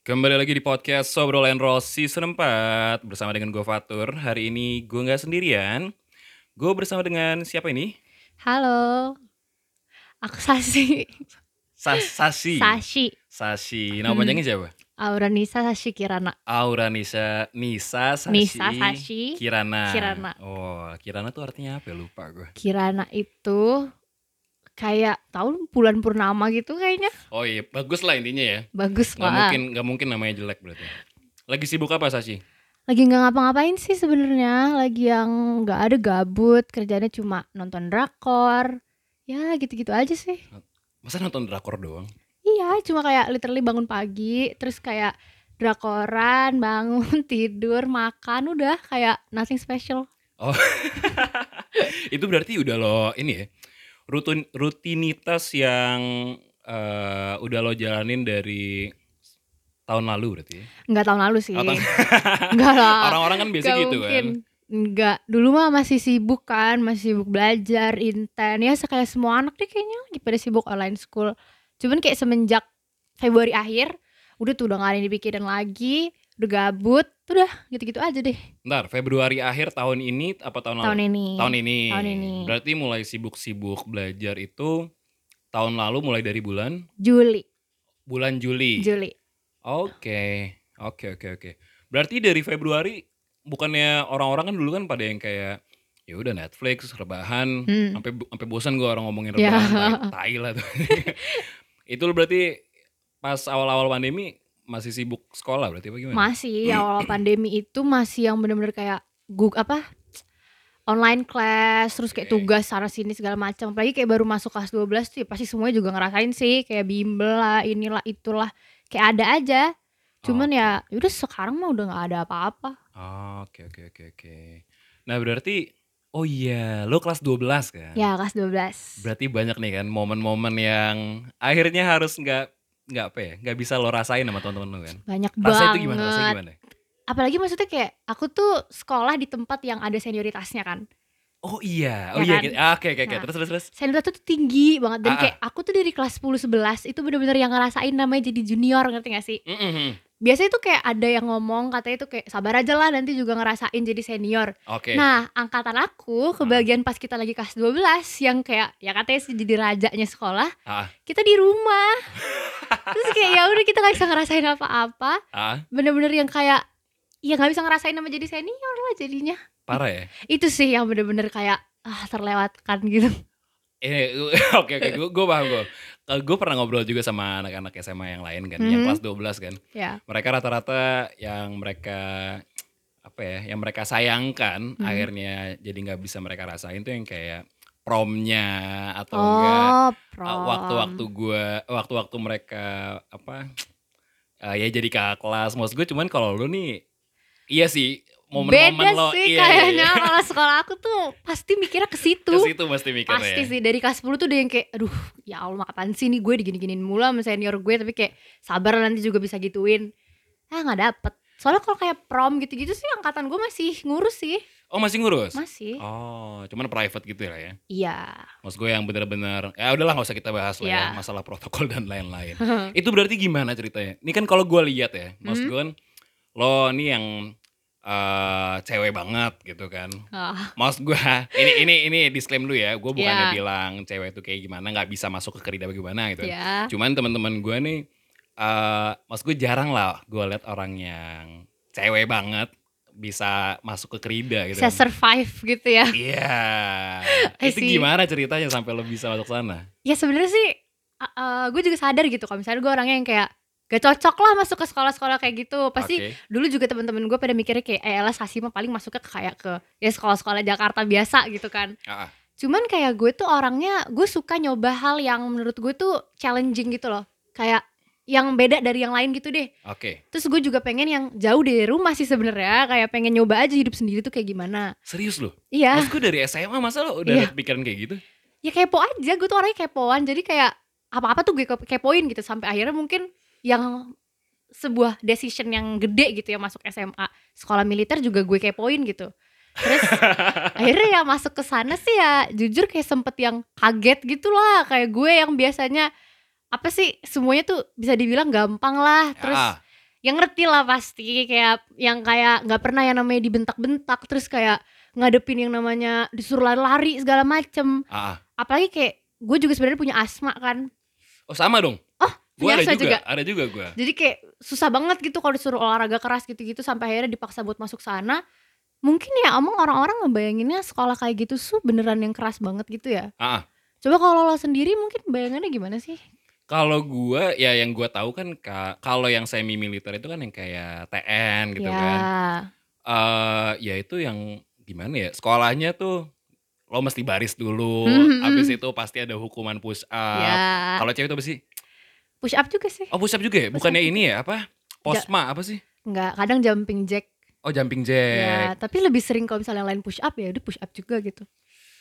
Kembali lagi di podcast Sobrol and Roll Season 4 Bersama dengan gue Fatur Hari ini gue gak sendirian Gue bersama dengan siapa ini? Halo, aku Sasi. Sas Sasi Sashi. Sasi Nama Hmm. panjangnya siapa? Aura Nisa Sashi Kirana. Aura Nisa Nisa Sasi Nisa Sashi Kirana Kirana. Oh Kirana tuh artinya apa ya? Lupa gue Kirana itu kayak tahun bulan purnama gitu kayaknya. Oh iya bagus lah intinya ya Bagus Gak lah. mungkin, gak mungkin namanya jelek berarti Lagi sibuk apa Sasi? Lagi nggak ngapa-ngapain sih sebenarnya. Lagi yang nggak ada gabut. Kerjanya cuma nonton drakor. Ya gitu-gitu aja sih. Masa nonton drakor doang? Iya, cuma kayak literally bangun pagi, terus kayak drakoran, bangun, tidur, makan, udah kayak nothing special. Itu berarti udah lo ini ya rutin rutinitas yang eh, udah lo jalanin dari tahun lalu berarti ya? Enggak tahun lalu sih. Oh, tahun- Enggak lah. Orang-orang kan biasa Nggak gitu mungkin. kan. Enggak, dulu mah masih sibuk kan, masih sibuk belajar, inten. Ya kayak semua anak deh kayaknya lagi pada sibuk online school. Cuman kayak semenjak Februari akhir, udah tuh udah gak ada yang dipikirin lagi, udah gabut, udah gitu-gitu aja deh Ntar Februari akhir tahun ini apa tahun lalu? tahun ini. Tahun ini. Tahun ini. Berarti mulai sibuk-sibuk belajar itu tahun lalu mulai dari bulan Juli, bulan Juli. Juli. Oke. Oke oke oke. Berarti dari Februari bukannya orang-orang kan dulu kan pada yang kayak ya udah Netflix rebahan Hmm. sampai sampai bosan gue orang ngomongin Ya. rebahan tai, tai lah tuh. itu berarti pas awal-awal pandemi masih sibuk sekolah berarti apa gimana? Masih awal pandemi itu masih yang bener-bener kayak gug apa? online class terus kayak tugas sana sini segala macam apalagi kayak baru masuk kelas 12 tuh ya pasti semuanya juga ngerasain sih kayak bimbel lah inilah itulah kayak ada aja cuman ya udah sekarang mah udah nggak ada apa-apa Oh, Oke oke oke oke. Nah berarti oh iya lo kelas 12 kan? ya kelas 12 Berarti banyak nih kan momen-momen yang akhirnya harus nggak nggak apa ya nggak bisa lo rasain sama teman-teman lo kan? banyak banget itu gimana? Rasanya gimana? apalagi maksudnya kayak aku tuh sekolah di tempat yang ada senioritasnya kan Oh iya, oh Ya iya, kan? gitu. Ah, oke oke oke. Nah. Terus terus terus. senioritas tuh tinggi banget dan Ah, ah. kayak aku tuh dari kelas 10 11 itu bener-bener yang ngerasain namanya jadi junior ngerti gak sih Mm-mm. biasanya tuh kayak ada yang ngomong katanya tuh kayak sabar aja lah nanti juga ngerasain jadi senior Oke. Nah, angkatan aku kebagian pas kita lagi kelas 12 yang kayak ya katanya sih jadi rajanya sekolah, Ah, kita di rumah. Terus kayak ya udah kita gak bisa ngerasain apa-apa. ah, Bener-bener yang kayak ya nggak bisa ngerasain nama jadi senior lah jadinya. parah ya. Itu sih yang bener-bener kayak ah terlewatkan gitu. Eh, oke oke, gue gue paham gue. Gue pernah ngobrol juga sama anak-anak SMA yang lain kan, yang Mhm. kelas 12 kan. Ya. Mereka rata-rata yang mereka apa ya, yang mereka sayangkan Mhm. akhirnya jadi nggak bisa mereka rasain tuh yang kayak promnya atau enggak Oh, uh, prom. waktu-waktu gue waktu-waktu mereka apa uh, ya jadi kakak kelas maksud gue cuman kalau lu nih iya sih momen-momen Beda lo sih iya, kayaknya iya, iya. kalau sekolah aku tuh pasti mikirnya ke situ. ke situ mesti mikir Pasti ya sih dari kelas 10 tuh udah yang kayak aduh ya Allah kapan sih nih gue digini-giniin mulu sama senior gue tapi kayak sabar nanti juga bisa gituin. Ah nggak dapet. Soalnya kalau kayak prom gitu-gitu sih angkatan gue masih ngurus sih. Oh masih ngurus Masih. oh cuman private gitu lah ya Iya. maksud gue yang bener-bener ya udahlah nggak usah kita bahas lah ya Iya. masalah protokol dan lain-lain itu berarti gimana ceritanya ini kan kalau gue lihat ya maksud Hmm. gue kan lo nih yang eh cewek banget gitu kan Ah, Maksud gue ini ini ini disclaim dulu ya, gue bukannya Iya. bilang cewek itu kayak gimana nggak bisa masuk ke kerida bagaimana gitu. ya. Cuman teman-teman gue nih, eh maksud gue jarang lah gue lihat orang yang cewek banget bisa masuk ke kerida gitu. Bisa kan. survive gitu ya. Iya. I itu see. gimana ceritanya sampai lo bisa masuk sana? Ya sebenarnya sih uh, uh, gue juga sadar gitu kalau misalnya gue orangnya yang kayak gak cocok lah masuk ke sekolah-sekolah kayak gitu. Pasti Oke. dulu juga teman-teman gue pada mikirnya kayak eh Sasi mah paling masuknya ke kayak ke ya sekolah-sekolah Jakarta biasa gitu kan. Ah, ah. Cuman kayak gue tuh orangnya gue suka nyoba hal yang menurut gue tuh challenging gitu loh. Kayak yang beda dari yang lain gitu deh. Oke. Terus gue juga pengen yang jauh dari rumah sih sebenarnya, kayak pengen nyoba aja hidup sendiri tuh kayak gimana. Serius lo? Iya, Maksud gue dari SMA masa lo udah Iya. pikiran kayak gitu? ya kepo aja. Gue tuh orangnya kepoan. Jadi kayak apa-apa tuh gue kepo- kepoin gitu sampai akhirnya mungkin yang sebuah decision yang gede gitu ya masuk SMA, sekolah militer juga gue kepoin gitu. Terus akhirnya ya masuk ke sana sih ya jujur kayak sempet yang kaget gitu lah kayak gue yang biasanya apa sih semuanya tuh bisa dibilang gampang lah terus Ah, yang ngerti lah pasti kayak yang kayak nggak pernah yang namanya dibentak-bentak terus kayak ngadepin yang namanya disuruh lari-lari segala macem Ah, apalagi kayak gue juga sebenarnya punya asma kan oh sama dong. Oh, Gua ada juga, juga? ada juga gua. jadi kayak susah banget gitu kalau disuruh olahraga keras gitu-gitu sampai akhirnya dipaksa buat masuk sana mungkin ya omong orang-orang ngebayanginnya sekolah kayak gitu tuh beneran yang keras banget gitu ya ah. coba kalau lo sendiri mungkin bayangannya gimana sih Kalau gua ya yang gua tahu kan ka- kalau yang semi militer itu kan yang kayak TN gitu ya kan. Eh ya itu yang gimana ya? Sekolahnya tuh lo mesti baris dulu, Mhm. habis itu pasti ada hukuman push up. ya Kalau cewek itu apa sih? push up juga sih Oh push up juga ya? Push Bukannya ini ya apa? Posma apa sih? nggak kadang jumping jack Oh jumping ya jack. tapi lebih sering kalau misalnya yang lain push up ya udah push up juga gitu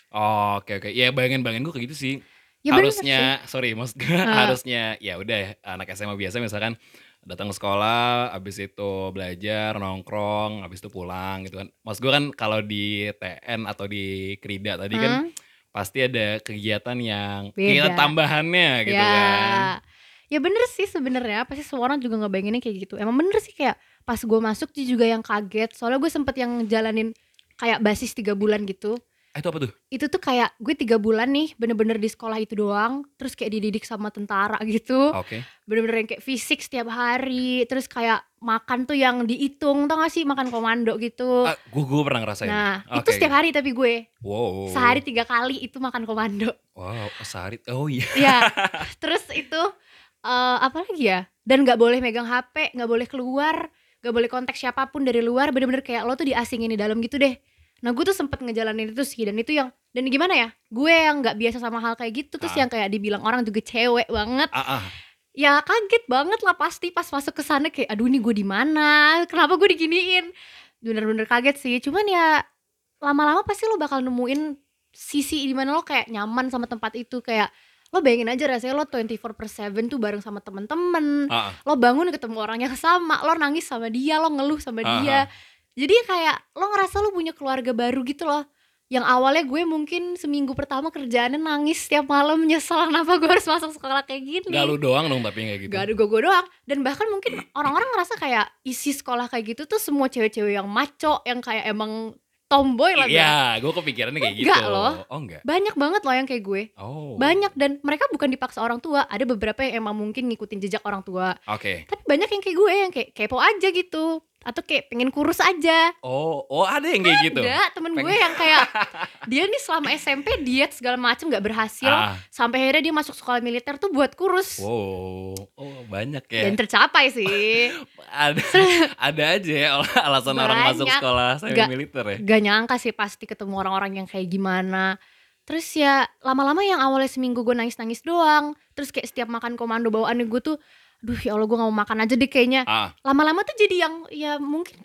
Oh, oke oke. Ya bayangan-bayangan gue kayak gitu sih. Ya bener sih. harusnya sorry maksud gue harusnya ya udah anak SMA biasa misalkan datang ke sekolah habis itu belajar nongkrong habis itu pulang gitu kan maksud gue kan kalau di TN atau di Krida tadi kan Hmm? pasti ada kegiatan yang Beda. kegiatan tambahannya gitu ya. kan Ya bener sih sebenarnya pasti semua orang juga ngebayanginnya kayak gitu. Emang bener sih kayak pas gue masuk juga yang kaget. Soalnya gue sempet yang jalanin kayak basis tiga bulan gitu. Itu apa tuh Itu tuh kayak gue tiga bulan nih bener-bener di sekolah itu doang. Terus kayak dididik sama tentara gitu. oke Bener-bener yang kayak fisik setiap hari. Terus kayak makan tuh yang dihitung tau gak sih makan komando gitu. ah, gue gue pernah ngerasain Nah Oke, itu setiap hari tapi gue wow sehari tiga kali itu makan komando. wow sehari oh iya ya terus itu eh apa lagi ya dan nggak boleh megang HP nggak boleh keluar nggak boleh kontak siapa pun dari luar bener-bener kayak lo tuh diasingin di dalam gitu deh nah gue tuh sempet ngejalanin itu sih dan itu yang dan gimana ya gue yang nggak biasa sama hal kayak gitu terus Ah. yang kayak dibilang orang juga cewek banget ah, ah. ya kaget banget lah pasti pas masuk ke sana kayak aduh ini gue di mana kenapa gue diginiin bener-bener kaget sih cuman ya lama-lama pasti lo bakal nemuin sisi di mana lo kayak nyaman sama tempat itu kayak lo bayangin aja rasanya lo 24 per 7 tuh bareng sama temen-temen Ah, ah. lo bangun ketemu orang yang sama lo nangis sama dia lo ngeluh sama Aha. dia jadi kayak lo ngerasa lo punya keluarga baru gitu loh yang awalnya gue mungkin seminggu pertama kerjaannya nangis setiap malam nyesel kenapa gue harus masuk sekolah kayak gini Gak lu doang dong tapi kayak gitu Gak ada gue doang Dan bahkan mungkin orang-orang ngerasa kayak Isi sekolah kayak gitu tuh semua cewek-cewek yang maco Yang kayak emang tomboy lah gue. Iya, gue kepikirannya kayak gitu. Enggak loh. Oh enggak. Banyak banget loh yang kayak gue Oh. Banyak dan mereka bukan dipaksa orang tua Ada beberapa yang emang mungkin ngikutin jejak orang tua Oke. Tapi banyak yang kayak gue Yang kayak kepo aja gitu Atau kayak pengen kurus aja Oh, oh ada yang kayak gitu. Ada temen gue yang kayak Dia nih selama SMP diet segala macem gak berhasil Ah, Sampai akhirnya dia masuk sekolah militer tuh buat kurus wow. Oh, banyak ya. Dan tercapai sih ada ada aja ya alasan orang masuk Banyak. sekolah semi Nggak- militer ya. gak nyangka sih pasti ketemu orang-orang yang kayak gimana terus ya lama-lama yang awalnya seminggu gue nangis-nangis doang terus kayak setiap makan komando bawaannya gue tuh duh ya Allah gue gak mau makan aja deh kayaknya. Ah, lama-lama tuh jadi yang ya mungkin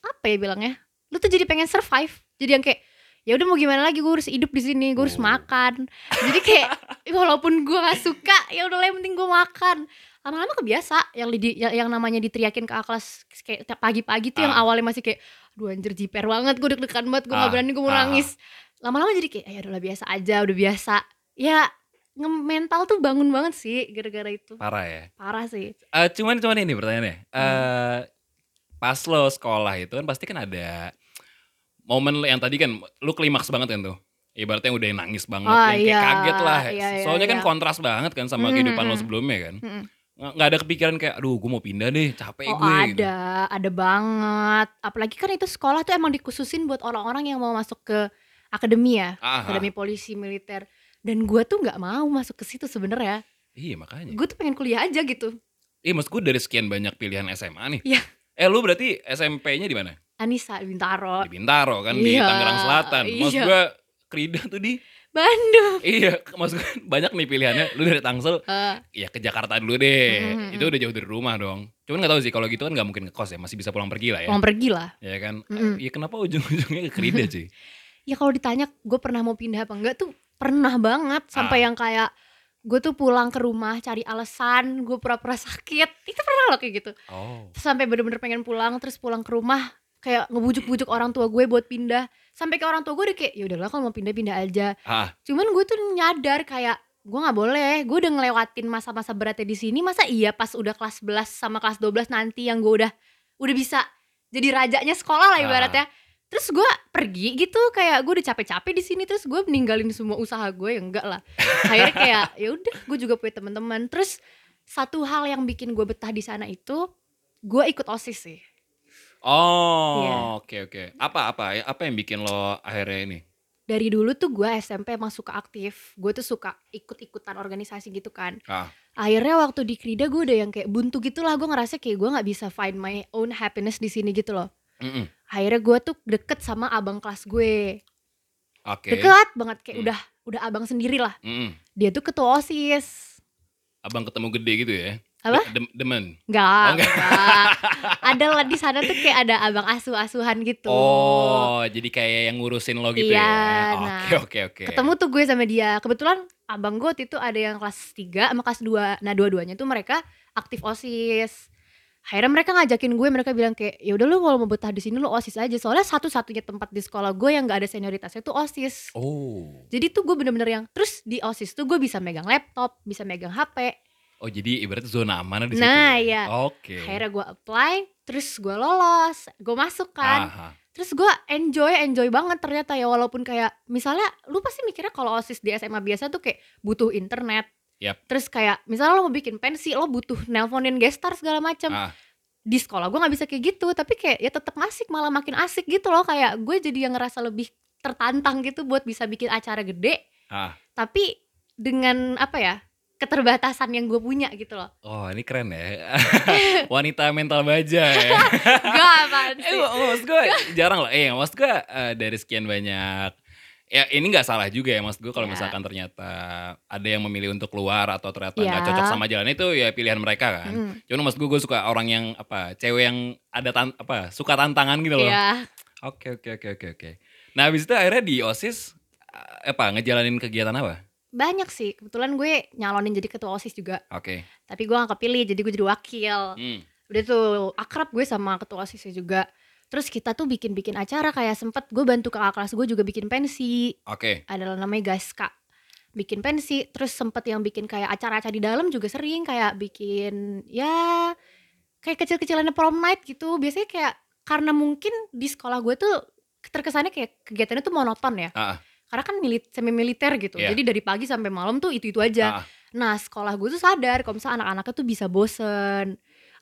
apa ya bilangnya? Lu tuh jadi pengen survive. Jadi yang kayak ya udah mau gimana lagi gue harus hidup di sini gue harus Oh. makan. Jadi kayak walaupun gue gak suka ya udah lah yang penting gue makan. Lama-lama kebiasa yang di, yang, yang namanya diteriakin ke kelas kayak pagi-pagi tuh yang Ah. awalnya masih kayak aduh anjir jiper banget gue deg-degan banget gue Ah, gak berani gue mau ah, nangis. Lama-lama jadi kayak ya udah biasa aja udah biasa. Ya mental tuh bangun banget sih gara-gara itu parah ya. parah sih Eh, cuman cuman ini pertanyaannya. Hmm. Eh pas lo sekolah itu kan pasti kan ada momen lo yang tadi kan lu klimaks banget kan tuh. Ibaratnya udah yang nangis banget, Oh, yang kayak iya. kaget lah. Iya, iya, Soalnya kan iya. kontras banget kan sama Mm, kehidupan lo mm. sebelumnya kan. Mm-mm. Nggak ada kepikiran kayak, aduh gue mau pindah deh, capek Oh gue. gitu. ada, ada banget. Apalagi kan itu sekolah tuh emang dikhususin buat orang-orang yang mau masuk ke akademi ya, Ah, ah. akademi polisi militer. Dan gue tuh nggak mau masuk ke situ sebenarnya. Iya makanya. Gue tuh pengen kuliah aja gitu. Iya maksud gue dari sekian banyak pilihan SMA nih. Iya. Eh lu berarti SMP-nya di mana? Anissa Bintaro, Di Bintaro kan di Iya, Tangerang Selatan. Maksud iya. gue Krida tuh di Bandung. iya maksud gue banyak nih pilihannya. Lu dari Tangsel Eh, ya ke Jakarta dulu deh. Mm, mm, Itu udah jauh dari rumah dong. Cuman gak tahu sih kalau gitu kan gak mungkin ngekos ya, masih bisa pulang pergi lah ya. mau pergi lah. Ya kan? Mm-mm. Ya kenapa ujung-ujungnya ke Krida sih? Ya kalau ditanya gue pernah mau pindah apa enggak tuh pernah banget. Sampai Ah. yang kayak gue tuh pulang ke rumah cari alasan gue pura-pura sakit. Itu pernah loh kayak gitu. Oh. sampai bener-bener pengen pulang terus pulang ke rumah kayak ngebujuk-bujuk orang tua gue buat pindah. Sampai ke orang tua gue udah kayak ya udahlah kalau mau pindah pindah aja. Ah, cuman gue tuh nyadar kayak gue nggak boleh. Gue udah ngelewatin masa-masa beratnya di sini. Masa iya pas udah kelas 11 sama kelas 12 nanti yang gue udah udah bisa jadi rajanya sekolah lah Ah. Terus gue pergi gitu kayak gue udah capek-capek di sini terus gue meninggalin semua usaha gue ya enggak lah akhirnya kayak ya udah gue juga punya teman-teman terus satu hal yang bikin gue betah di sana itu gue ikut osis sih Oh, Iya. oke oke. Apa apa ya? Apa yang bikin lo akhirnya ini? dari dulu tuh gue SMP emang suka aktif gue tuh suka ikut-ikutan organisasi gitu kan Ah, akhirnya waktu di Krida gue udah yang kayak buntu gitu lah gue ngerasa kayak gue nggak bisa find my own happiness di sini gitu loh mm-mm. akhirnya gue tuh deket sama abang kelas gue Oke. deket banget kayak Hmm. udah udah abang sendiri lah dia tuh ketua osis Abang ketemu gede gitu ya? Apa? De- dem- demen. Enggak, Oh, enggak. enggak. ada lah di sana tuh kayak ada abang asuh-asuhan gitu Oh, jadi kayak yang ngurusin lo gitu Iya, ya? nah, Oke oke oke. ketemu tuh gue sama dia kebetulan abang gue itu ada yang kelas 3 sama kelas 2 nah dua-duanya tuh mereka aktif osis akhirnya mereka ngajakin gue mereka bilang kayak ya udah lu kalau mau betah di sini lu osis aja soalnya satu-satunya tempat di sekolah gue yang nggak ada senioritasnya tuh osis Oh. jadi tuh gue bener-bener yang terus di osis tuh gue bisa megang laptop bisa megang hp Oh, jadi ibaratnya zona aman di situ. Nah, ya? iya. Oke. akhirnya gue apply terus gue lolos gue masuk kan Aha. terus gue enjoy enjoy banget ternyata ya walaupun kayak misalnya lu pasti mikirnya kalau osis di SMA biasa tuh kayak butuh internet Yap. terus kayak misalnya lo mau bikin pensi lo butuh nelponin gestar segala macam Ah. di sekolah gue nggak bisa kayak gitu tapi kayak ya tetap asik malah makin asik gitu loh kayak gue jadi yang ngerasa lebih tertantang gitu buat bisa bikin acara gede Ah. tapi dengan apa ya keterbatasan yang gue punya gitu loh Oh, ini keren ya. Wanita mental baja ya. gak apaan Eh, sih maksud gue jarang loh. Eh, maksud gue eh, dari sekian banyak ya ini nggak salah juga ya maksud gue kalau Iya. misalkan ternyata ada yang memilih untuk keluar atau ternyata nggak Iya. cocok sama jalan itu ya pilihan mereka kan. Mm, Cuman maksud gue gue suka orang yang apa cewek yang ada tan apa suka tantangan gitu loh. iya Oke oke oke oke oke. Nah habis itu akhirnya di osis eh, apa ngejalanin kegiatan apa? banyak sih kebetulan gue nyalonin jadi ketua osis juga Oke. tapi gue gak kepilih jadi gue jadi wakil Hmm. udah tuh akrab gue sama ketua osisnya juga terus kita tuh bikin-bikin acara kayak sempet gue bantu kakak kelas gue juga bikin pensi. Oke. adalah namanya Gaska bikin pensi. Terus sempet yang bikin kayak acara-acara di dalam juga sering kayak bikin ya kayak kecil-kecilannya prom night gitu. Biasanya kayak karena mungkin di sekolah gue tuh terkesannya kayak kegiatannya tuh monoton ya. Ah, karena kan milit semi militer gitu. Iya. jadi dari pagi sampai malam tuh itu itu aja. Ah, Nah sekolah gue tuh sadar kalau misalnya anak-anaknya tuh bisa bosen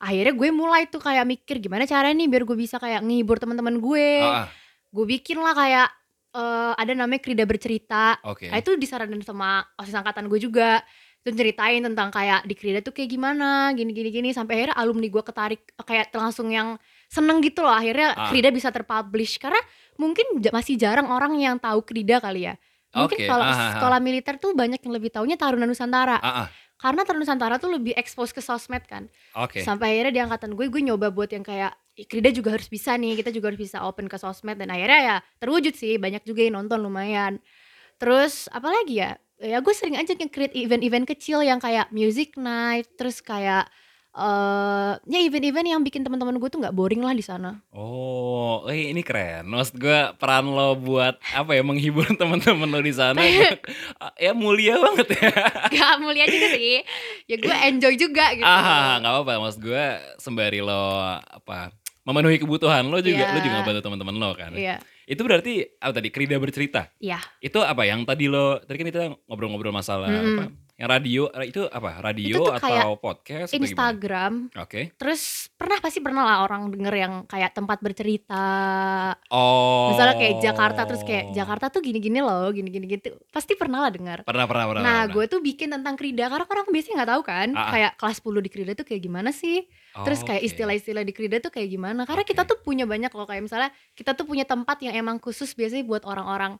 Akhirnya gue mulai tuh kayak mikir gimana caranya nih biar gue bisa kayak ngehibur teman-teman gue ah, ah. Gue bikin lah kayak eh, ada namanya Krida Bercerita Oke. Nah itu disaranin sama osis angkatan gue juga Itu ceritain tentang kayak di Krida tuh kayak gimana gini-gini gini Sampai akhirnya alumni gue ketarik kayak langsung yang seneng gitu loh Akhirnya Ah. Krida bisa terpublish Karena mungkin masih jarang orang yang tahu Krida kali ya Mungkin Oke, kalau ah, ah, ah. sekolah militer tuh banyak yang lebih taunya Taruna Nusantara Ah, ah. Karena Taruna Nusantara tuh lebih expose ke sosmed kan. Oke. sampai akhirnya di angkatan gue gue nyoba buat yang kayak "Ih, Krida juga harus bisa nih kita juga harus bisa open ke sosmed. Dan akhirnya ya terwujud sih banyak juga yang nonton lumayan. Terus apalagi ya? Ya gue sering aja yang create event-event kecil yang kayak music night terus kayak eh ya event-event yang bikin teman-teman gue tuh nggak boring lah di sana Oh, eh, ini keren. Maksud gue peran lo buat apa ya menghibur teman-teman lo di sana ya mulia banget ya. gak mulia juga sih ya gue enjoy juga gitu Ah, nggak apa-apa. Maksud gue sembari lo apa memenuhi kebutuhan lo juga, Iya. lo juga bantu teman-teman lo kan. iya Itu berarti apa tadi Krida bercerita. iya Itu apa yang tadi lo tadi kan kita ngobrol-ngobrol masalah Mm-mm. apa? Yang radio itu apa? Radio Itu atau kayak podcast? Instagram Oke. terus pernah pasti pernah lah orang denger yang kayak tempat bercerita Oh. misalnya kayak Jakarta terus kayak Jakarta tuh gini-gini loh gini-gini gitu pasti pernah lah dengar Pernah pernah pernah. nah gue tuh bikin tentang Krida karena orang biasanya nggak tahu kan Ah, ah. kayak kelas 10 di Krida tuh kayak gimana sih terus kayak istilah-istilah di Krida tuh kayak gimana karena Oke. kita tuh punya banyak loh kayak misalnya kita tuh punya tempat yang emang khusus biasanya buat orang-orang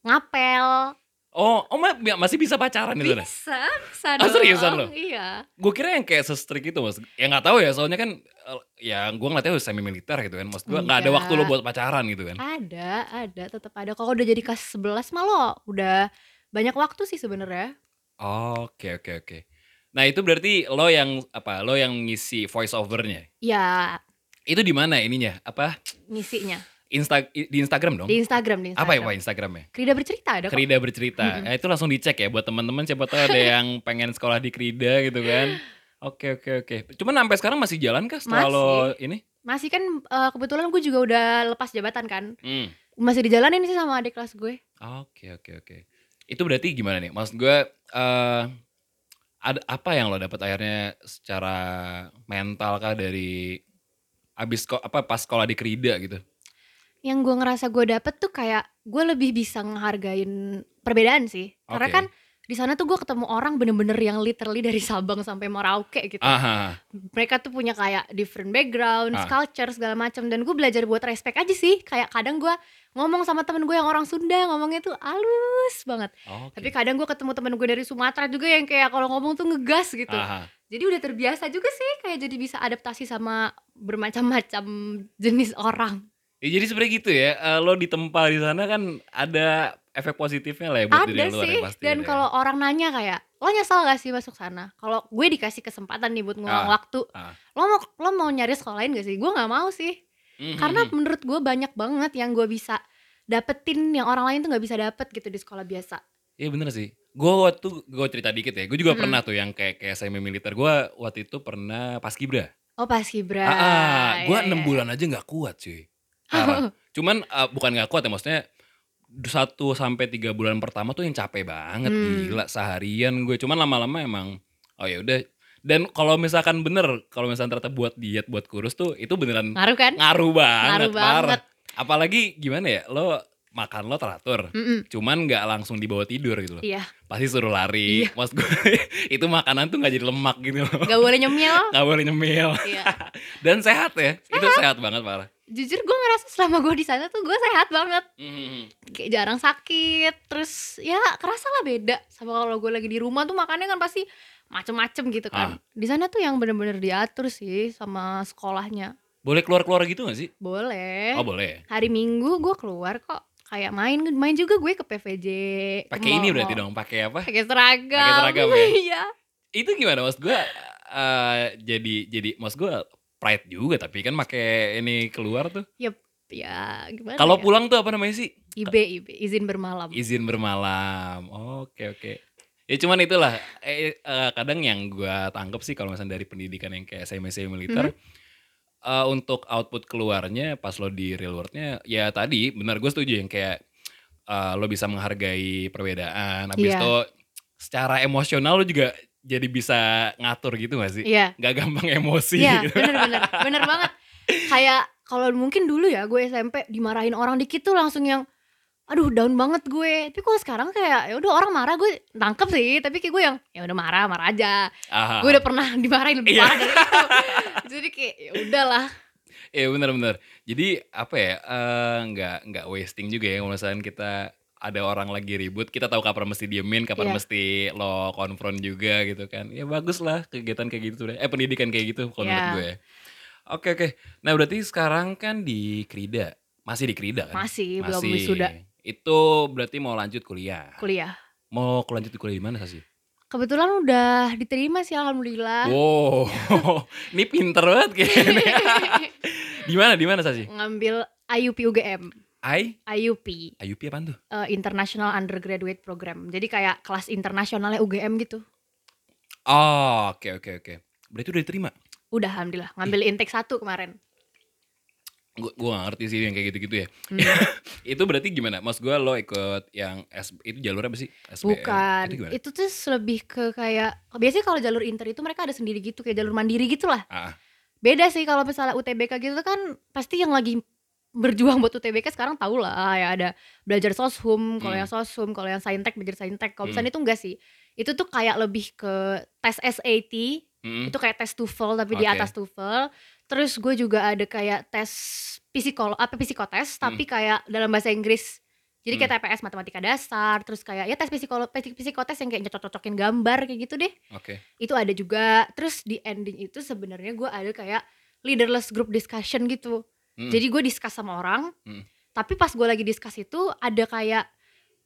ngapel Oh, oh ma- masih bisa pacaran itu bisa bisa Ah, seriusan dong. lo? iya Gue kira yang kayak se-strict itu mas. Ya nggak tahu ya, soalnya kan eh, ya gue ngeliatnya semi militer gitu kan. Maksud gue nggak ada Enggak. waktu lo buat pacaran gitu kan. ada ada tetap ada kalau udah jadi kelas 11 mah lo udah banyak waktu sih sebenarnya Oke oke oke. Nah itu berarti lo yang apa? Lo yang ngisi voice overnya. ya Itu di mana ininya? Apa? ngisinya Insta di Instagram dong? Di Instagram, di Apa ya Instagram. Pak Instagramnya? Krida bercerita ada kok. Krida bercerita. Mm-mm. Ya, itu langsung dicek ya buat teman-teman siapa tahu ada yang pengen sekolah di Krida gitu kan. Oke oke oke. Cuman sampai sekarang masih jalan kah setelah Masih. lo ini? Masih kan eh, kebetulan gue juga udah lepas jabatan kan. Hmm. Masih dijalanin sih sama adik kelas gue. Oke oke oke. Itu berarti gimana nih? Maksud gue eh ada apa yang lo dapat akhirnya secara mental kah dari abis apa pas sekolah di Krida gitu? Yang gue ngerasa gue dapet tuh kayak gue lebih bisa ngehargain perbedaan sih. Karena kan di sana tuh gue ketemu orang bener-bener yang literally dari Sabang sampai Merauke gitu. Aha. Mereka tuh punya kayak different background, Ah. culture segala macam dan gue belajar buat respect aja sih. Kayak kadang gue ngomong sama temen gue yang orang Sunda ngomongnya tuh halus banget. Oke. Tapi kadang gue ketemu temen gue dari Sumatera juga yang kayak kalau ngomong tuh ngegas gitu. Aha. Jadi udah terbiasa juga sih kayak jadi bisa adaptasi sama bermacam-macam jenis orang. Ya, jadi sebenarnya gitu ya. eh, lo ditempa di sana kan ada efek positifnya lah ya buat Ada diri luar sih. ya pasti. Dan ya. kalau orang nanya kayak, lo nyesel gak sih masuk sana? Kalau gue dikasih kesempatan nih buat ngulang Ah, waktu, ah. lo mau lo mau nyari sekolah lain gak sih? Gue nggak mau sih. Mhm, Karena mhm. menurut gue banyak banget yang gue bisa dapetin yang orang lain tuh nggak bisa dapet gitu di sekolah biasa. Iya bener sih. Gue waktu gue cerita dikit ya. Gue juga Mm-mm. pernah tuh yang kayak kayak semi militer. Gue waktu itu pernah pas kibra. Oh pas kibra. Ah, ah, gue Iya, enam iya. bulan aja nggak kuat cuy. Parah. Cuman eh, bukan nggak kuat ya maksudnya satu sampai tiga bulan pertama tuh yang capek banget Hmm. gila seharian gue cuman lama-lama emang oh ya udah dan kalau misalkan bener kalau misalkan ternyata buat diet buat kurus tuh itu beneran Ngaruh kan? ngaruh banget Ngaruh parah. banget. apalagi gimana ya lo makan lo teratur Mm-mm. cuman nggak langsung dibawa tidur gitu loh Iya. pasti suruh lari Iya. maksud gue itu makanan tuh nggak jadi lemak gitu loh Gak boleh nyemil. nggak boleh nyemil Iya. dan sehat ya itu sehat banget parah Jujur gue ngerasa selama gue di sana tuh gue sehat banget. Mhm. kayak jarang sakit terus ya kerasa lah beda sama kalau gue lagi di rumah tuh makannya kan pasti macem-macem gitu kan. Di sana tuh yang bener-bener diatur sih sama sekolahnya. Boleh keluar keluar gitu gak sih? Boleh. Oh boleh. Hari minggu gue keluar kok. Kayak main main juga gue ke PVJ pakai ini berarti dong pakai apa? Pakai seragam. Pakai seragam ya? iya. Itu gimana? Mas gue eh jadi jadi mas gue pride juga tapi kan pakai ini keluar tuh. Ya gimana kalau ya? pulang tuh apa namanya sih? IB IB izin bermalam. Izin bermalam oke oke. Ya cuman itulah eh, eh, kadang yang gue tangkep sih kalau misalnya dari pendidikan yang kayak SMA militer eh, untuk output keluarnya pas lo di real worldnya ya tadi benar gue setuju yang kayak eh, lo bisa menghargai perbedaan habis Iya. itu secara emosional lo juga jadi bisa ngatur gitu gak sih iya nggak gampang emosi Iya, gitu. bener-bener, bener banget. Kayak kalau mungkin dulu ya gue SMP dimarahin orang dikit tuh langsung yang, aduh down banget gue. Tapi kalau sekarang kayak ya udah orang marah gue tangkep sih, tapi kayak gue yang ya udah marah marah aja. Aha. Gue udah pernah dimarahin lebih Iya. parah dari itu. Jadi kayak ya udahlah. Iya benar-benar. Jadi apa ya eh, nggak nggak wasting juga ya kalau misalnya kita ada orang lagi ribut, kita tahu kapan mesti diemin, kapan Iya. mesti lo konfront juga gitu kan. Ya bagus lah kegiatan kayak gitu deh. Eh pendidikan kayak gitu kalau menurut Iya. gue. ya. Oke oke. Nah berarti sekarang kan di Krida, masih di Krida kan? Masih belum wisuda Itu berarti mau lanjut kuliah. kuliah. Mau lanjut di kuliah di mana sih? Kebetulan udah diterima sih alhamdulillah. Wow, ini pinter banget kayaknya. di mana di mana sih? Ngambil IUP UGM. I IUP IUP apaan tuh? eh, International Undergraduate Program. Jadi kayak kelas internasionalnya UGM gitu. Oh, oke oke oke. Berarti udah diterima. Udah alhamdulillah ngambil intake satu kemarin. Gue gua gak ngerti sih yang kayak gitu-gitu ya. Hmm. itu berarti gimana? Mas gue lo ikut yang S, itu jalur apa sih? SBM. Bukan. Itu gimana? Itu tuh lebih ke kayak biasanya kalau jalur inter itu mereka ada sendiri gitu kayak jalur mandiri gitu lah. Ah, Beda sih kalau misalnya UTBK gitu kan pasti yang lagi berjuang buat UTBK sekarang tau lah ya ada belajar soshum, kalau Hmm. yang soshum, kalau yang saintek belajar saintek. Kalau Hmm. misalnya itu enggak sih. Itu tuh kayak lebih ke tes SAT, mm, itu kayak tes TOEFL tapi di Oke. atas TOEFL. Terus gue juga ada kayak tes psikolo apa psikotes tapi kayak dalam bahasa Inggris. Jadi kayak TPS matematika dasar, terus kayak ya tes psikolo psik- psikotes yang kayak cocok-cocokin gambar kayak gitu deh. Oke. Itu ada juga. Terus di ending itu sebenarnya gue ada kayak leaderless group discussion gitu. Mm, Jadi gue discuss sama orang, Hmm. tapi pas gue lagi discuss itu ada kayak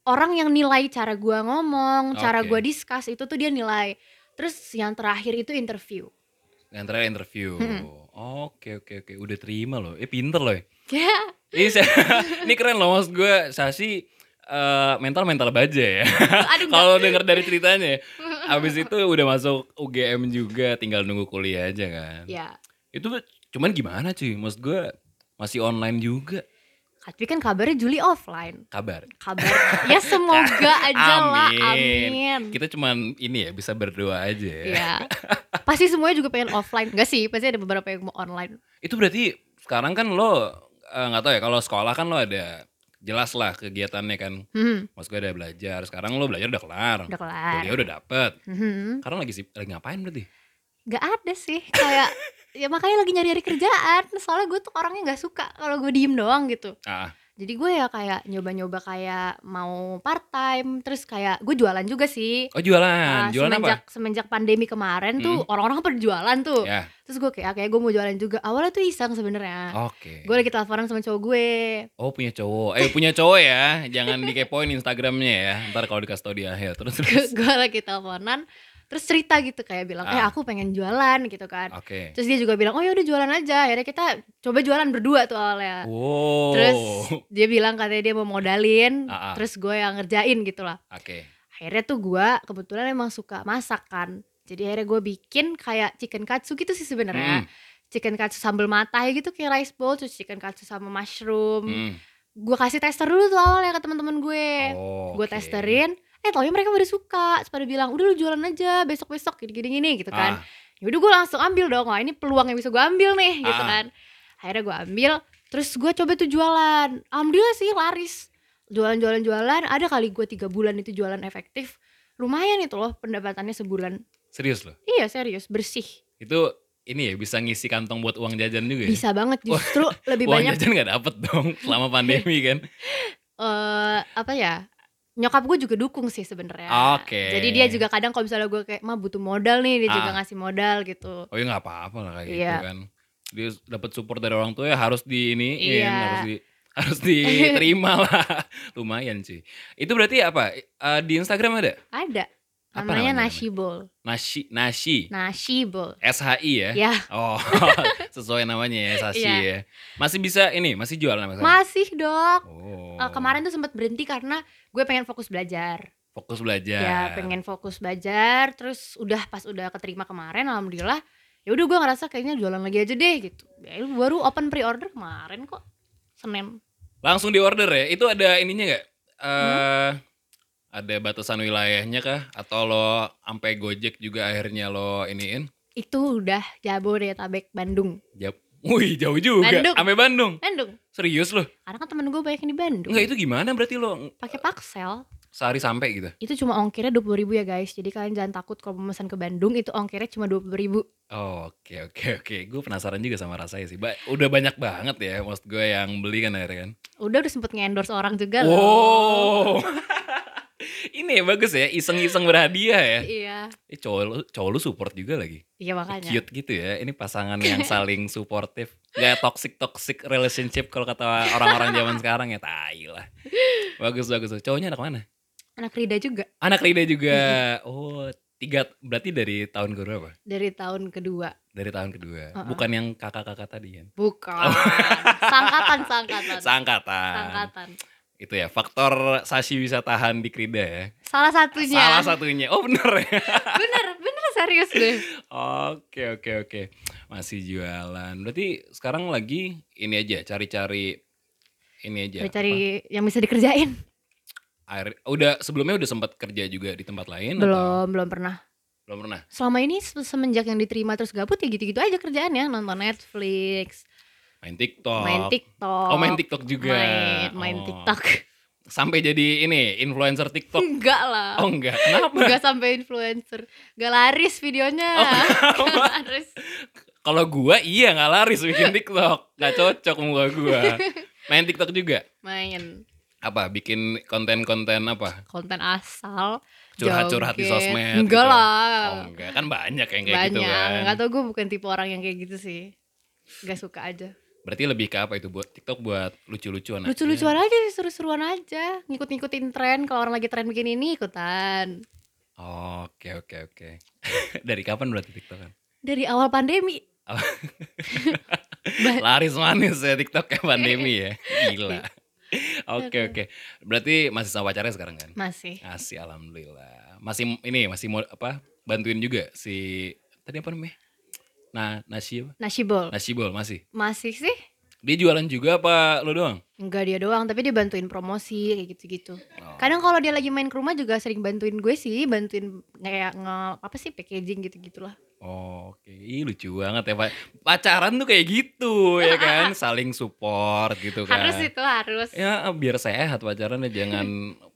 orang yang nilai cara gue ngomong, cara Oke. gue discuss itu tuh dia nilai. Terus yang terakhir itu interview. yang terakhir interview. Mm-mm. Oke oke oke. Udah terima loh. Eh pinter loh ya. Ya, Ini, saya- ini keren loh maksud gue Sasi eh, mental-mental baja ya. Kalau denger dari ceritanya. Abis itu udah masuk UGM juga tinggal nunggu kuliah aja kan. ya Itu cuman gimana cuy? Maksud gue masih online juga tapi kan kabarnya Juli offline kabar. kabar ya semoga aja lah Amin. amin Kita cuman ini ya bisa berdoa aja ya. ya pasti semuanya juga pengen offline enggak sih pasti ada beberapa yang mau online Itu berarti sekarang kan lo eh, nggak tahu ya kalau sekolah kan lo ada jelas lah kegiatannya kan. hmm, Maksud gue ada belajar. Sekarang lo belajar udah kelar. udah kelar Kuliah udah dapet. Mhm. Sekarang lagi lagi ngapain berarti? Gak ada sih kayak ya makanya lagi nyari-nyari kerjaan soalnya gue tuh orangnya nggak suka kalau gue diem doang gitu Ah, jadi gue ya kayak nyoba-nyoba kayak mau part time terus kayak gue jualan juga sih oh jualan. Nah, jualan semenjak apa? semenjak pandemi kemarin tuh orang-orang pada jualan tuh Ya, terus gue kayak "Ah, kayak gue mau jualan juga awalnya tuh iseng sebenarnya oke. gue lagi teleponan sama cowok gue Oh punya cowok. Eh punya cowok ya. Jangan dikepoin Instagramnya ya. Ntar kalau dikasih tau di akhir. Terus terus. gue lagi teleponan terus cerita gitu kayak bilang eh Ah. aku pengen jualan gitu kan Oke. terus dia juga bilang oh ya udah jualan aja akhirnya kita coba jualan berdua tuh awalnya Wow. terus dia bilang katanya dia mau modalin Ah, ah. terus gue yang ngerjain gitu lah Oke. akhirnya tuh gue kebetulan emang suka masak kan jadi akhirnya gue bikin kayak chicken katsu gitu sih sebenarnya Hmm, chicken katsu sambal matah gitu kayak rice bowl terus chicken katsu sama mushroom hmm. gue kasih tester dulu tuh awalnya ke teman-teman gue Oh, gue testerin eh taunya mereka pada suka terus pada bilang udah lu jualan aja besok besok gini gini gini gitu kan. Ah, yaudah gue langsung ambil dong. Wah ini peluang yang bisa gue ambil nih gitu Ah. kan. Akhirnya gue ambil terus gue coba tuh jualan. Alhamdulillah sih laris. Jualan jualan jualan ada kali gue tiga bulan itu jualan efektif. Lumayan itu loh pendapatannya sebulan. Serius loh. iya serius bersih. Itu ini ya bisa ngisi kantong buat uang jajan juga ya. bisa banget justru lebih uang banyak jajan gak dapet dong selama pandemi kan. eh apa ya nyokap gue juga dukung sih sebenarnya Oke. jadi dia juga kadang kalau misalnya gue kayak mah butuh modal nih dia juga Ah. ngasih modal gitu Oh ya nggak apa-apa lah kayak Iya. gitu kan. Dia dapat support dari orang tua ya harus di ini Iya. harus di harus diterima lah. Lumayan sih. Itu berarti apa? Eh, di Instagram ada? ada namanya namanya? nasi bowl Nasi nasi nasi bowl SHI ya? ya Oh, sesuai namanya ya, Sashi Iya. ya. Masih bisa ini, masih jualan apa? masih dok Oh. Eh, kemarin tuh sempat berhenti karena gue pengen fokus belajar fokus belajar. ya pengen fokus belajar terus udah pas udah keterima kemarin alhamdulillah ya udah gue ngerasa kayaknya jualan lagi aja deh gitu ya, baru open pre order kemarin kok senin Langsung di order ya. Itu ada ininya nggak? Eh Hmm? Ada batasan wilayahnya kah? Atau lo sampai Gojek juga akhirnya lo iniin? itu udah Jabodetabek Bandung Jauh. Wih, jauh juga. Bandung. Sampai Bandung. Bandung Serius lo? karena kan temen gue banyak yang di Bandung Enggak, itu gimana berarti lo pakai paksel sehari sampai gitu? itu cuma ongkirnya dua ribu ya guys jadi kalian jangan takut kalau memesan ke Bandung itu ongkirnya cuma dua ribu Oh, oke oke oke. Gue penasaran juga sama rasanya sih. Ba- udah banyak banget ya maksud gue yang beli kan akhirnya kan. udah udah sempet nge-endorse orang juga loh Wow. Ini ya bagus ya, iseng-iseng berhadiah ya. iya Eh, cowok lu, cowok lu support juga lagi. iya makanya Cute gitu ya. Ini pasangan yang saling suportif. Gak toxic toxic relationship kalau kata orang-orang zaman sekarang ya. Tai lah. Bagus bagus. Cowoknya anak mana? anak Rida juga Anak Rida juga. Oh, tiga berarti dari tahun berapa? dari tahun kedua Dari tahun kedua. Uh-uh. Bukan yang kakak-kakak tadi kan. bukan sangkatan sangkatan Sangkatan. sangkatan Itu ya, faktor Sashi bisa tahan di Krida ya. salah satunya Salah satunya. Oh, bener ya. bener bener serius deh Oke oke oke masih jualan. Berarti sekarang lagi ini aja cari-cari ini aja. cari yang bisa dikerjain apa, air. Udah sebelumnya udah sempat kerja juga di tempat lain? atau belum belum pernah belum pernah. selama ini se- semenjak yang diterima terus gabut ya gitu-gitu aja kerjaannya nonton Netflix Main TikTok. main TikTok Oh main TikTok juga. main main Oh. TikTok Sampai jadi ini influencer TikTok. enggak lah Oh enggak. Kenapa? enggak sampai influencer enggak laris videonya Oh, laris Kalau gua iya nggak laris bikin TikTok. Nggak cocok muka gua. Main TikTok juga. main Apa? Bikin konten-konten apa? konten asal Curhat-curhat di sosmed. enggak gitu. lah Oh enggak, kan banyak yang kayak banyak gitu kan. nggak tau gue bukan tipe orang yang kayak gitu sih Gak suka aja Berarti lebih ke apa itu buat TikTok buat lucu-lucuan aja. lucu-lucuan aja sih seru-seruan aja ngikut-ngikutin tren kalau orang lagi tren bikin ini ikutan Oke oke oke. Dari kapan berarti TikTok kan? dari awal pandemi Laris manis ya TikTok kayak pandemi ya. Gila. Oke Aduh. oke. Berarti masih sama pacarnya sekarang kan? Masih. Masih alhamdulillah. Masih ini masih mau apa? Bantuin juga si tadi apa namanya? Nah, nasi apa? Nasibol masih. Masih sih? Dia jualan juga apa lo doang? Enggak dia doang, tapi dia bantuin promosi kayak gitu-gitu. Oh. Kadang kalau dia lagi main ke rumah juga sering bantuin gue sih, bantuin kayak nge apa sih packaging gitu-gitulah. Oh, Oke, Ih, lucu banget ya Pak. Pacaran tuh kayak gitu ya kan, saling support gitu kan. Harus itu harus. Ya biar sehat pacaran ya jangan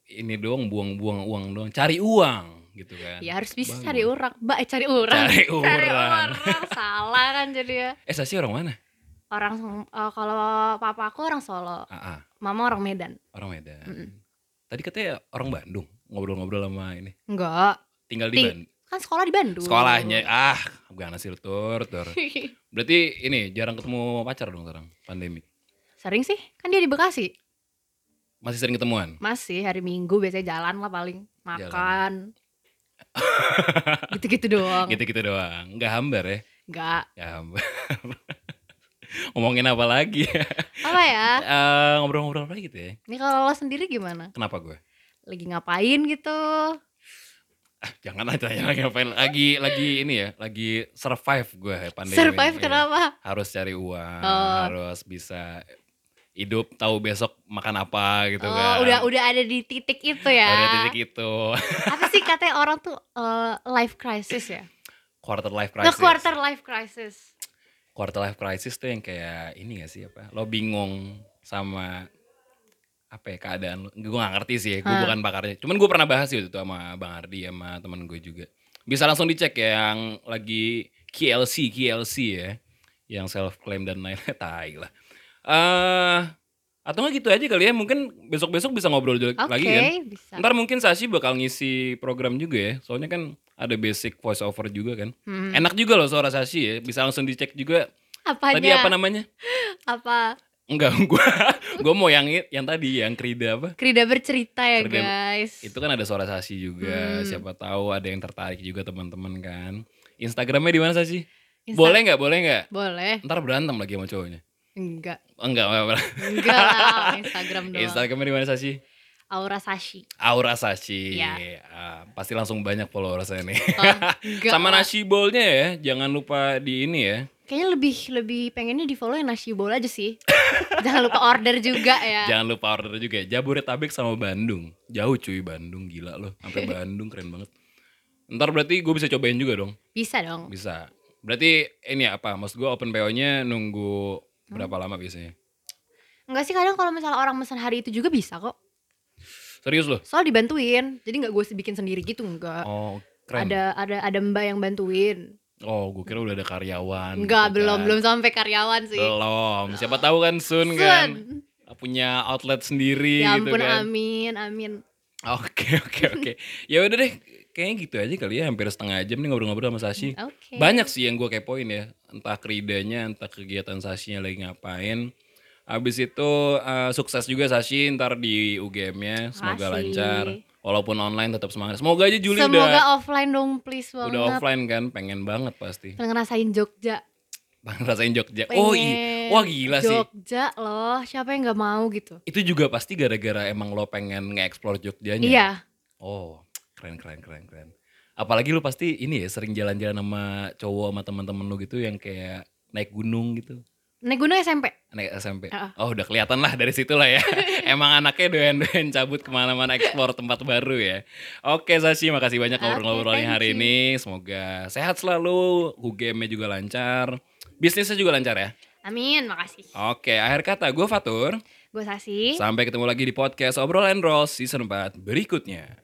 ini doang buang-buang uang doang, cari uang gitu kan. Ya harus bisa Bagus. cari orang. Mbak, eh, cari orang. Cari Cari orang. Salah kan jadi ya. Eh Sasi orang mana? Orang eh, kalau papa aku orang Solo, ah, mama orang Medan. orang Medan. Mm-mm. Tadi katanya orang Bandung, ngobrol-ngobrol sama ini. Enggak. Tinggal di Ting- Bandung. Kan sekolah di Bandung. Sekolahnya ah, sih lu tur, tur. Berarti ini jarang ketemu pacar dong sekarang pandemi. Sering sih, kan dia di Bekasi. Masih sering ketemuan. Masih hari Minggu biasanya jalan lah paling makan. Gitu-gitu doang. Gitu-gitu doang. Nggak hambar ya? Enggak. Ya hambar. Ngomongin apa lagi ya? Apa ya? Eh, ngobrol-ngobrol apa gitu ya? Ini kalau lo sendiri gimana? Kenapa gue? Lagi ngapain gitu? Jangan aja lagi ngapain. Lagi lagi ini ya, lagi survive gue ya pandemi. Survive Iya. kenapa? Harus cari uang, Oh. harus bisa hidup tahu besok makan apa gitu oh, kan. udah udah ada di titik itu ya. Udah titik itu. Apa sih katanya orang tuh eh, life crisis ya? Quarter life crisis. quarter life crisis. Quarter life crisis tuh yang kayak ini gak sih apa? Lo bingung sama apa ya keadaan lo. Gue gak ngerti sih, gue Hah. bukan pakarnya. Cuman gue pernah bahas itu tuh sama Bang Ardi sama temen gue juga. Bisa langsung dicek ya yang lagi KLC, KLC ya. Yang self claim dan lain-lain. Tai lah. Eh atau nggak gitu aja kali ya, mungkin besok-besok bisa ngobrol Oke, lagi kan. bisa. Ntar mungkin Sashi bakal ngisi program juga ya. Soalnya kan ada basic voice over juga kan. Hmm. Enak juga loh suara Sashi ya. Bisa langsung dicek juga. Apanya? Tadi apa namanya? Apa? Enggak, gua gua mau yang yang tadi yang Krida apa? Krida bercerita ya Krida- guys. Itu kan ada suara Sashi juga. Hmm. Siapa tahu ada yang tertarik juga teman-teman kan. Instagramnya di mana Sashi? Insta- Boleh nggak? Boleh nggak? Boleh. Ntar berantem lagi sama cowoknya. Enggak. Enggak, enggak, enggak. Enggak lah, Instagram doang. Instagramnya di mana Sashi? Aura Sashi. Aura Sashi. Iya. Ah, pasti langsung banyak followersnya nih. Oh, Sama nasi bolnya ya, jangan lupa di ini ya. Kayaknya lebih lebih pengennya di follow yang nasi bowl aja sih. Jangan lupa order juga ya. Jangan lupa order juga ya. Jabodetabek sama Bandung. Jauh cuy Bandung, gila loh. Sampai Bandung keren banget. Ntar berarti gue bisa cobain juga dong. Bisa dong. Bisa. Berarti ini apa? Maksud gue open PO-nya nunggu berapa lama biasanya? Enggak sih kadang kalau misalnya orang pesan hari itu juga bisa kok. Serius loh? Soal dibantuin. Jadi nggak gue bikin sendiri gitu enggak. Oh, keren. Ada ada ada mbak yang bantuin. Oh, gue kira udah ada karyawan. Enggak, gitu belum kan. belum sampai karyawan sih. Belum. Siapa tahu kan Sun, kan Sun. punya outlet sendiri Ya gitu ampun, kan. amin, amin. Oke, oke, oke. Ya udah deh, kayaknya gitu aja kali ya. Hampir setengah jam nih ngobrol-ngobrol sama Sashi. Oke. Banyak sih yang gue kepoin ya. Entah keridanya, entah kegiatan Sashinya lagi ngapain. Habis itu eh, sukses juga Sashi ntar di UGM-nya. Semoga Makasih. lancar. Walaupun online tetap semangat. Semoga aja Juli Semoga udah offline dong please banget. udah offline kan. Pengen banget pasti. Pengen ngerasain Jogja. Pengen rasain Jogja. Pengen Oh iya. Wah gila sih. Jogja loh, siapa yang nggak mau gitu? Itu juga pasti gara-gara emang lo pengen nge-explore Jogjanya. Iya, Oh, keren keren keren keren. Apalagi lu pasti ini ya sering jalan-jalan sama cowok sama teman-teman lu gitu yang kayak naik gunung gitu. naik gunung SMP. Naik SMP. Ah. Oh, udah kelihatan lah dari situ lah ya. Emang anaknya doyan-doyan cabut ke mana-mana explore tempat baru ya. Oke Sashi, makasih banyak ngobrol-ngobrolnya hari you. ini. Semoga sehat selalu, UGM-nya juga lancar, bisnisnya juga lancar ya. Amin, makasih. Oke, akhir kata gue Fatur. Gue Sasi. Sampai ketemu lagi di podcast Obrol and Roll season 4 berikutnya.